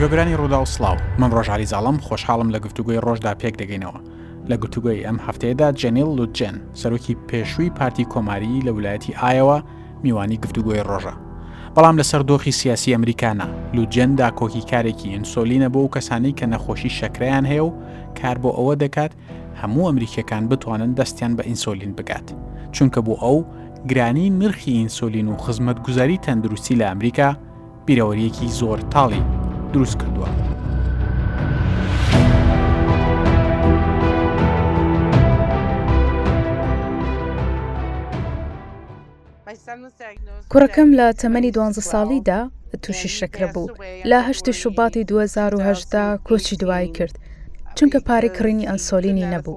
گوێگرانی ڕوودا و سلااو من ڕۆژاری زاڵم خۆشحاڵم لە گفتوگوی ڕۆژدا پێک دەگەینەوە لە گفتوگوی ئەم هەفتەیەدا جەنیل لوجێن سەرۆکی پێشووی پارتی کۆماری لە ولایەتی ئایەوە میوانی گفتوگۆی ڕۆژە. بەڵام لەسەر دۆخی سیاسی ئەمریکا نا. لوجێن داکۆکیکارێکی ئینسۆلینە بۆ ئەو کەسانەی کە نەخۆشی شەکرەیان هەیە و کار بۆ ئەوە دەکات هەموو ئەمریکیەکان بتوانن دەستیان بە ئینسۆلین بگات چونکە بۆ ئەو گرانی نرخی ئینسۆلین و خزمەتگوزاری تەندروستی لە ئەمریکا بیرەوەریەکی زۆر تاڵی دروست کردووە. کوڕەکەم لە تەمەنی دوانزە ساڵیدا تووشی شەکرە بوو لە هەشتی شوباتی 2010 کۆچی دوایی کرد چونکە پارەی کڕینی ئەنسۆلینی نەبوو.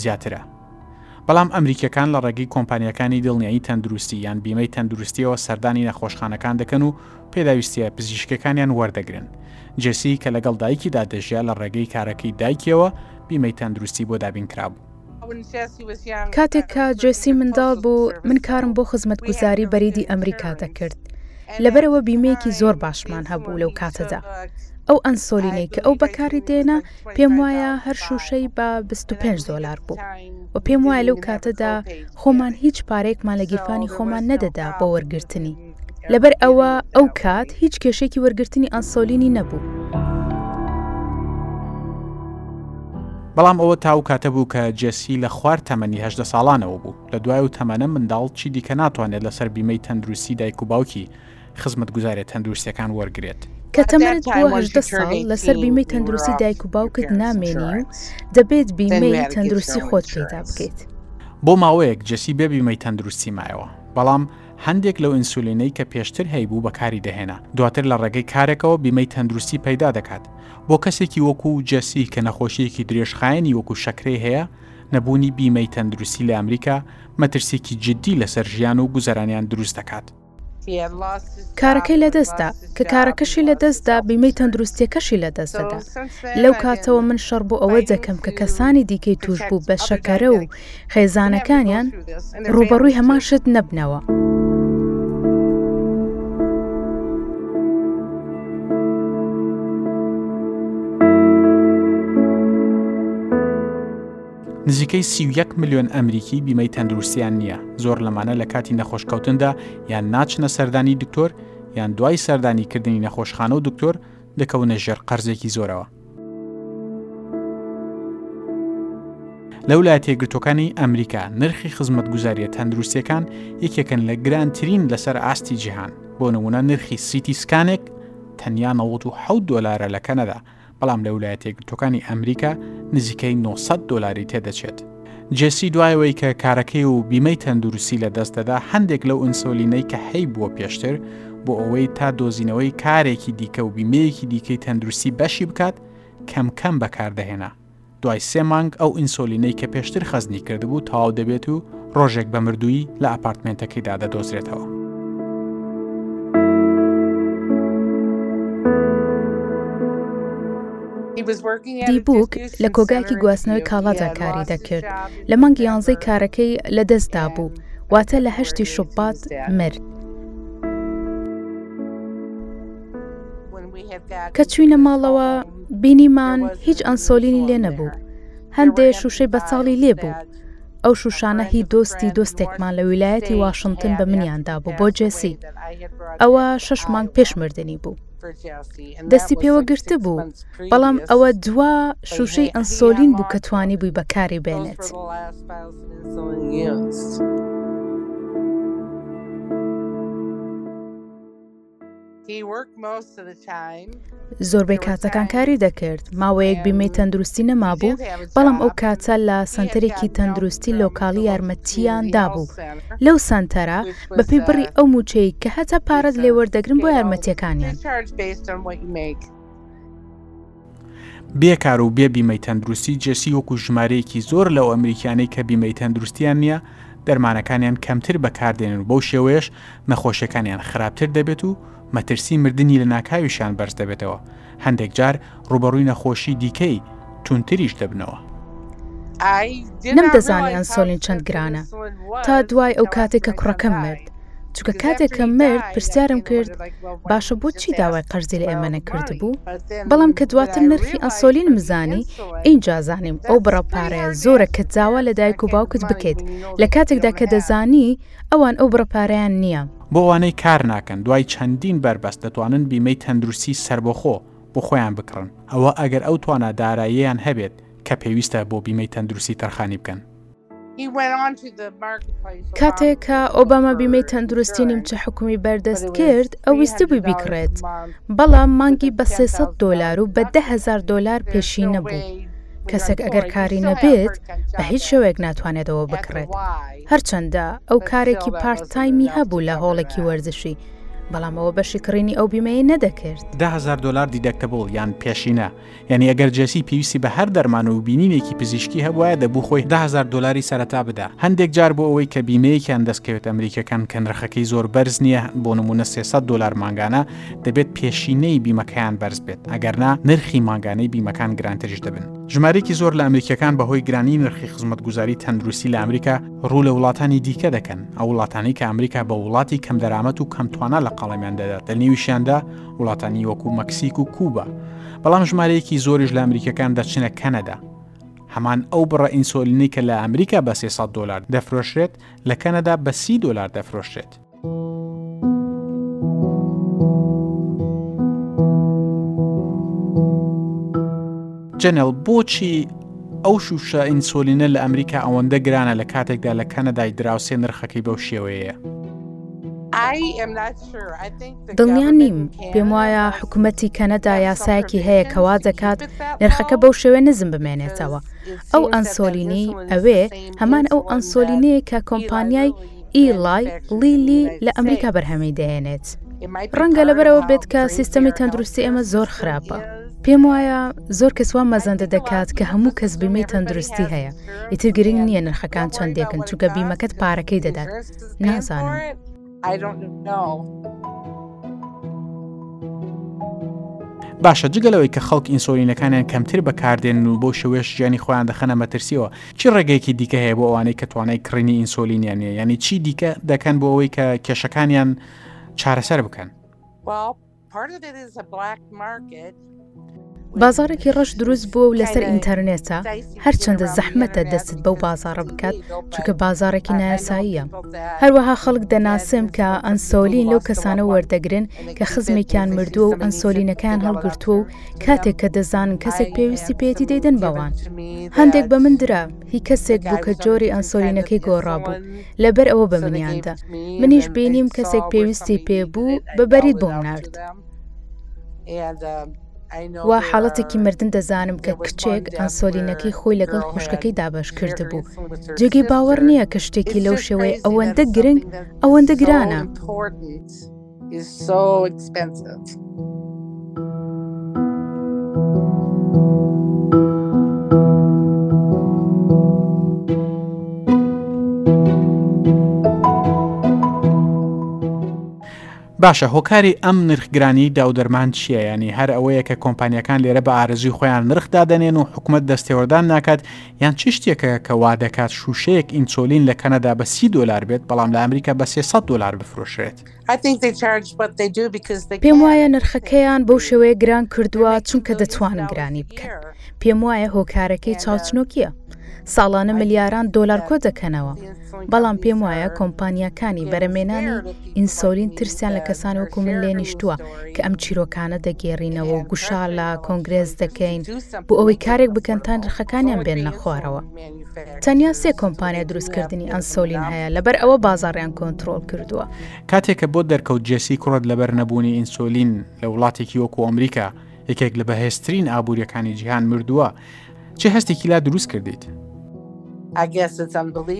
زیاترە. بەڵام ئەمریکییەکان لە ڕێگەی کۆمپانیاکانی دڵنیایی تەندروستی یان بیمەی تەندروستییەوە سەردانی نەخۆشخانەکان دەکەن و پێداویستییە پزیشکییەکانیان وەردەگرن. جێسی کە لەگەڵ دایکیدا دەژیا لە ڕێگەی کارەکەی دایکییەوە بیمەی تەندروستی بۆ دابین کرابوو. کاتێک کە جێسی منداڵ بوو، من کارم بۆ خزمەتگوزاری بەریدی ئەمریکا دەکرد. لەبەرئەوە بیمەیەکی زۆر باشمان هەبوو لەو کاتەدا. ئەو ئەنسۆلینەی کە ئەو بەکاریدەێنا، پێم وایە هەر شووشەی بە 25 دۆلار بوو و پێم وایە لەو کاتەدا خۆمان هیچ پارێکمان لە گیرفانی خۆمان نەدەدا بۆ وەرگرتنی لەبەر ئەوە ئەو کات هیچ کێشێکی وەرگرتنی ئەنسۆلینی نەبوو. بەڵام ئەوە تاو کاتە بوو کە جێسی لە خوار تەمەنی هەشدە ساڵانەوە بوو لە دوای و تەمەنە منداڵ چی دیکە ناتوانێت لەسەر بیمەی تەندروستی دایک و باوکی خزمەتگوزاریە تەندروستیەکان وەرگرێت. کە تەمەنت بووە هەژدە ساڵ، لەسەر بیمەی تەندروستی دایک و باوکت نامێنی و دەبێت بیمەی تەندروستی خۆت پەیدا بکەیت. بۆ ماوەیەک جێسی بێ بیمەی تەندروستی مایەوە، بەڵام هەندێک لەو ئینسولینەی کە پێشتر هەیبوو بەکاری دەهێنا، دواتر لە ڕێگەی کارێکەوە بیمەی تەندروستی پەیدا دەکات. بۆ کەسێکی وەکو جێسی کە نەخۆشییەکی درێژخایەنی وەکو شەکرەی هەیە، نەبوونی بیمەی تەندروستی لە ئەمریکا مەترسییەکی جددی لەسەر ژیان و گوزەرانیان دروست دەکات. کارەکەی لەدەستدا کە کارەکەشی لەدەستدا بیمەی تەندروستیەکەشی لەدەست دەدا لەو کاتەوە من شەڕ بۆ ئەوە دەکەم کە کەسانی دیکەی توشببوو بە شەکەرە و خێزانەکانیان ڕوبەڕووی هەمان شت نەبنەوە. نزیکەی سی و یەک ملیۆن ئەمریکی بیمەی تەندروستییان نییە، زۆر لەمانە لە کاتی نەخۆشکەوتندا یان ناچنە سەردانی دکتۆر یان دوای سەردانیکردنی نەخۆشخانە و دکتۆر دەکەونە ژێر قەرزێکی زۆرەوە. لە ولایەتە یەکگرتووەکانی ئەمریکا نرخی خزمەتگوزاریە تەندروستیەکان یەکێکن لە گرانترین لەسەر ئاستی جیهان بۆ نمونە نرخی سیتی سکانێک تەنیا 97 دۆلارە لە کەنەدا بەڵام لە ولایەتە یەکگرتووەکانی ئەمریکا نزیکەی نۆ سەد دۆلاری تێدەچێت. جێسی دوای ئەوەی کە کارەکەی و بیمەی تەندروستی لەدەست دەدا، هەندێک لەو ئینسۆلینەی کە هەیبووە پێشتر بۆ ئەوەی تا دۆزینەوەی کارێکی دیکە و بیمەیەکی دیکەی تەندروستی بەشی بکات، کەم کەم بەکاردەهێنا. دوای سێ مانگ ئەو ئینسۆلینەی کە پێشتر خەزنی کردبوو تەواو دەبێت و ڕۆژێک بە مردوویی لە ئەپارتمێنتەکەیدا دەدۆزرێتەوە. دی بووک لە کۆگایکی گواستنەوەی کاڵادا کاری دەکرد لە مانگی یانزەی کارەکەی لە دەستدا بوو واتە لە هەشتی شوبات مرد. کە چوینە ماڵەوە بینیمان هیچ ئەنسۆلینی لێ نەبوو هەندێ شوشەی بەتاڵی لێ بوو ئەو شوشانە هی دۆستی دۆستێکمان لە ویلایەتی واشنگتن بە منیاندا بوو بۆ جێسی ئەوە شەش مانگ پێش مردنی بوو دەستی پێوە گرتە بوو بەڵام ئەوە دوا شوشەی ئەنسۆلین بوو کە توانی بووی بەکاری بێنێت. زۆربەی کاتەکان کاری دەکرد ماوەیەک بیمەی تەندروستی نەمابوو بەڵام ئەو کاتە لە سنتەرێکی تەندروستی لۆکاڵی یارمەتیان دابوو لەو سنتەرە بەپی بڕی ئەو موچەی کە هەتا پارەت لێوەردەگرن بۆ یارمەتیەکانیان. بێ کار و بێ بیمەی تەندروستی جێسی وەکو ژمارەیەکی زۆر لەو ئەمریکیانەی کە بیمەی تەندروستیان نییە دەرمانەکانیان کەمتر بەکاردێنن و بەو شێوەیەش نەخۆشیەکانیان خراپتر دەبێت و مەترسی مردنی لەناکاویشیان بەرز دەبێتەوە هەندێک جار ڕوبەڕوی نەخۆشی دیکەی توندتریش دەبنەوە. نەمدەزانی ئەنسۆلین چەند گرانە تا دوای ئەو کاتەی کە کوڕەکەم مرد. چونکە کاتێک کە مرد پرسیارم کرد باشە بۆ چی داوای قەرزی لە ئێمە نەکردبوو بەڵام کە دواتر نرخی ئەسۆلین مزانی ئینجا زانیم ئەو بڕە پارەیە زۆرە کە داوا لە دایک و باوکت بکەیت لە کاتێکدا کە دەزانی ئەوان ئەو بڕە پارەیان نییە. بۆ ئەوانەی کار ناکەن دوای چەندین بەربەست دەتوانن بیمەی تەندروستی سەربەخۆ بۆ خۆیان بکڕن ئەوە ئەگەر ئەو توانا داراییەیان هەبێت کە پێویستە بۆ بیمەی تەندروستی تەرخانی بکەن. کاتێک کە ئۆباما بیمەی تەندروستی نیمچە حکومی بەردەست کرد ئەو ویستی بووی بیکڕێت بەڵام مانگی بە 300 دلار و بە دههزار دلار پێشی نەبوو کەسێک ئەگەر کاری نەبێت بە هیچ شوێک ناتوانێتەوە بکڕێت هەرچەندە ئەو کارێکی پارت تایمی هەبوو لە هۆڵێکی وەرزشی بەڵامەوە بەشی کڕینی ئەو بیمەیە نەدەکرد دههزار دلار دیدەکتەبوو یان پێشینە یانی ئەگەر جێسی پێویستی بە هەر دەرمان و بینینێکی پزیشکی هەبوایە دەبوو خۆی دە هەزار دۆلاری سەرەتا بدا هەندێک جار بۆ ئەوەی کە بیمەیەکیان دەستکەوێت ئەمریکیەکان کە نرخەکەی زۆر بەرز نییە بۆ نمونە سێ سەد دۆلار مانگانە دەبێت پێشینەی بیمەکەیان بەرز بێت ئەگەر نا نرخی مانگانەی بیمەکان گرانتریش دەبن ژمارێکی زۆر لە ئەمریکیەکان بەهۆی گرانی نرخی خزمەتگوزاری تەندروستی لە ئەمریکا ڕوو لە وڵاتانی دیکە دەکەن ئەو وڵاتانی کە ئەمریکا بە وڵاتی کەم دەرامەت و کەم توانا لە قەڵەمیان دەدات لە نێویشیاندا وڵاتانی وەکو مەکسیک و کوبا بەڵام ژمارەیەکی زۆریش لە ئەمریکەکان دەچنە کەنەدا هەمان ئەو بڕە ئینسۆلینی کە لە ئەمریکا بە 300 دلار دەفرۆشرێت لە کەنەدا بە سی دلار دەفرۆشرێت. جەنێڵ بۆچی ئەو شوشە ئینسۆلینە لە ئەمریکا ئەوەندە گرانە لە کاتێکدا لە کەنەدای دراوسێ نرخەکەی بەو شێوەیە. دڵنیا نیم پێم وایە حکوومەتی کەنەدا یاسایەکی هەیە کەوا دەکات نرخەکە بەو شێوێ نزم بمێنێتەوە ئەو ئەنسۆلینی ئەوێ هەمان ئەو ئەنسۆلینەیە کە کۆمپانیای ئی لای لیلی لە ئەمریکا بەرهەمی دەێنێت ڕەنگە لەبەرەوە بێت کە سیستەمی تەندروستی ئێمە زۆر خراپە. پێم وایە زۆر کەسوان مەزەندە دەکات کە هەموو کەس بیمەی تەندروستی هەیە ئیتر گرنگ نییە نرخەکان چەندێکن چووکە بیمەکەت پارەکەی دەدات نازانم. I don't know. باشە جگە لەوەی کە خەڵک ئینسۆلینەکانیان کەمتر بەکاردێن و بۆ شوێش ژیانی خۆیان دەخەنە مەترسیەوە چی ڕێگەیەکی دیکە هەیە بۆ ئەوانەی کە توانای کڕینی ئینسۆلینیان نیە ینی چی دیکە دەکەن بۆ ئەوەی کە کێشەکانیان چارەسەر بکەن. Well, بازاڕێکی ڕەش دروست بووە و لەسەر ئینتەرنێتە هەرچەندە زەحمەتە دەستت بەو بازاڕە بکات چونکە بازارێکی نایاساییە هەروەها خەڵک دەناسم کە ئەنسۆلین لەو کەسانە وەردەگرن کە خزمێکیان مردووە و ئەنسۆلینەکان هەڵگرتووە و کاتێک کە دەزان کەسێک پێویستی پێێتی دەیدەن بەوان هەندێک بە من درا هی کەسێک بوو کە جۆری ئەنسۆلینەکەی گۆڕابوو لەبەر ئەوە بە منیاندا منیش بینیم کەسێک پێویستی پێ بوو بە بەری بۆم نرد. وا حاڵەتێکی مردن دەزانم کە کچێک ئەنسۆلینەکەی خۆی لەگەڵ خوشکەکەی دابش کرد بوو جێگەی باوەڕ نییە کە شتێکی لەو شێوەیە ئەوەندە گرنگ ئەوەندە گرانە. is so expensive. باشە هۆکاری ئەم نرخگرانی داودەرمان چییە ینی هەر ئەوەیە کە کۆمپانیەکان لێرە بە ئارزوی خۆیان نرخدا دەنێن و حکومت دەستێوەردان ناکات یان چ شتێکە کە وا دەکات شووشەیەک ئینسۆلین لە کەنەدا بە سی دۆلار بێت، بەڵام لە ئەمریکا بە سێ سەد دۆلار بفرۆشرێت؟ پێم وایە نرخەکەیان بەو شێوەیە گران کردووە چونکە دەتوانن گرانی بکەن. پێم وایە هۆکارەکەی چاوچنۆکییە. ساڵانە ملیاران دۆلار کۆ دەکەنەوە. بەڵام پێم وایە کۆمپانیاکانی بەرەمێنانی ئینسۆلین ترسیان لە کەسان وەکو من لێ نیشتووە کە ئەم چیرۆکانە دەگێڕینەوە و گوشار لە کۆنگرێس دەکەین بۆ ئەوەی کارێک بکەن تا نرخەکانیان بێن نەخوارەوە تەنیا سێ کۆمپانیا دروستکردنی ئەنسۆلین هەیە لەبەر ئەوە بازاڕیان کۆنتترۆل کردووە کاتێکە بۆ دەرکەوت جێسی کوڕت لەبەر نەبوونی ئینسۆلین لە وڵاتێکی وەکو ئەمریکا یەکێک لە بەهێزترین ئابووریەکانی جیهان مردووە چ هەستێکی لا دروست کردیت؟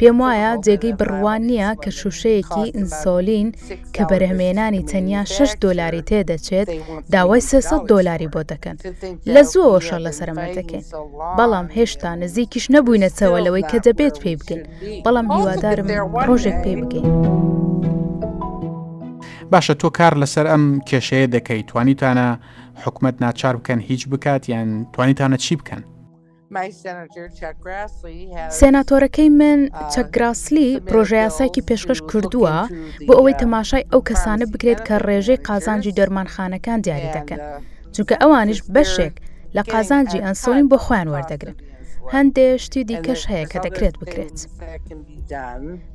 پێم وایە جێگەی بڕوان نییە کە شوشەیەکی ئینسۆلین کە بەرهمێنانی تەنیا 6 دۆلاری تێدەچێت داوای 300 دۆلاری بۆ دەکەن لە زووەوە شەر لەسەرمە دەکەین بەڵام هێشتا نزیکیش نەبووینەتەوە لەوەی کە دەبێت پێی بگەین بەڵام هیوادارم ڕۆژێک پێی بگەین. باشە تۆ کار لەسەر ئەم کێشەیە دەکەیت توانیتانە حکومەت ناچار بکەن هیچ بکات یان توانیتانە چی بکەن؟ سێناتۆرەکەی من چەک گراسلی پرۆژەیاساکی پێشکەش کردووە بۆ ئەوەی تەماشای ئەو کەسانە بکرێت کە ڕێژەی قازانجی دەرمانخانەکان دیاری دەکەن چونکە ئەوانش بەشێک لە قازانجی ئەنسۆین بۆ خۆیان وەردەگرن هەندێ شتی دیکەش هەیە کە دەکرێت بکرێت.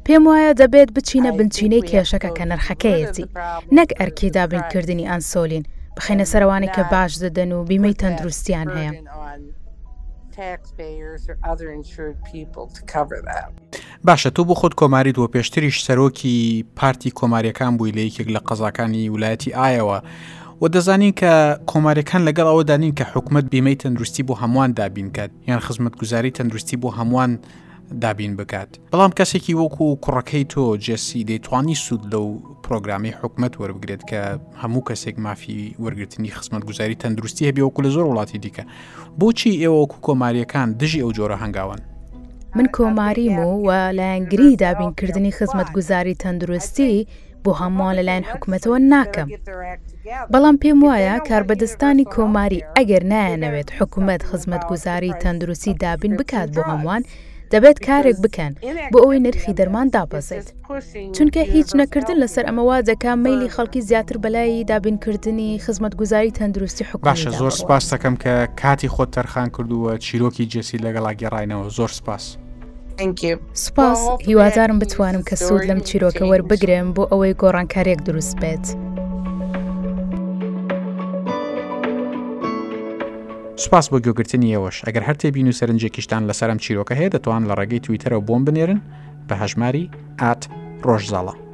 پێم وایە دەبێت بچینە بنچینەی کێشەکە کە نرخەکەیەتی نەک ئەرکی دابینکردنی ئەنسۆلین بخینە سەروانێک کە باش دەدەن و بیمەی تەندروستیان هەیە. باشە تۆ بۆ خۆت کۆماریت وە پێشتریش سەرۆکی پارتی کۆماریەکان بووی لە یەکێک لە قەزاکانی ویلایەتی ئایەوە و دەزانین کە کۆماریەکان لەگەڵ ئەوە دانین کە حکوومەت بیمەی تەندروستی بۆ هەمووان دابینکات یان خزمەت گوزاری تەندروستی بۆ هەمووان دابین بکات بەڵام کەسێکی وەکو کوڕەکەی تۆ جێسی دەیتوانی سوود لەو پرۆگرامی حکومت وەربگرێت کە هەموو کەسێک مافی وەرگرتنی خزمەت گوزاری تەندروستی هەبێ وەکو لە زۆر وڵاتی دیکە بۆچی ئێوە وەکو کۆماریەکان دژی ئەو جۆرە هەنگاون من کۆماریم و و لایەنگری دابینکردنی خزمەت گوزاری تەندروستی بۆ هەمووان لەلایەن حکومەتەوە ناکەم بەڵام پێم وایە کاربەدەستانی کۆماری ئەگەر نایەنەوێت حکومەت خزمەت گوزاری تەندروستی دابین بکات بۆ هەمووان دەبێت کارێک بکەن بۆ ئەوەی نرخی دەرمان دابەزێت چونکە هیچ نەکردن لەسەر ئەمەوا دەکا مەلی خەڵکی زیاتر بەلای دابینکردنی خزمەت گوزاری تەندروستی حکومە باشە زۆر سپاس دەکەم کە کاتی خۆت تەرخان کردووە چیرۆکی جێسی لەگەڵا گەڕینەوە زۆر سپاس. سوپاس هیوادارم بتوانم کە سوود لەم چیرۆکە وەربگرم بۆ ئەوەی گۆڕانکارێک دروست بێت. سپاس بۆ گوێگرتنی ئێوەش ئەگەر هەر تێبین و سەرنجێکیشتان لەسەرم چیرۆکە هەیە دەتوان لە ڕێگەی تویتەرەوە بۆم بنێرن بە هەژماری ئات ڕۆژزاڵە.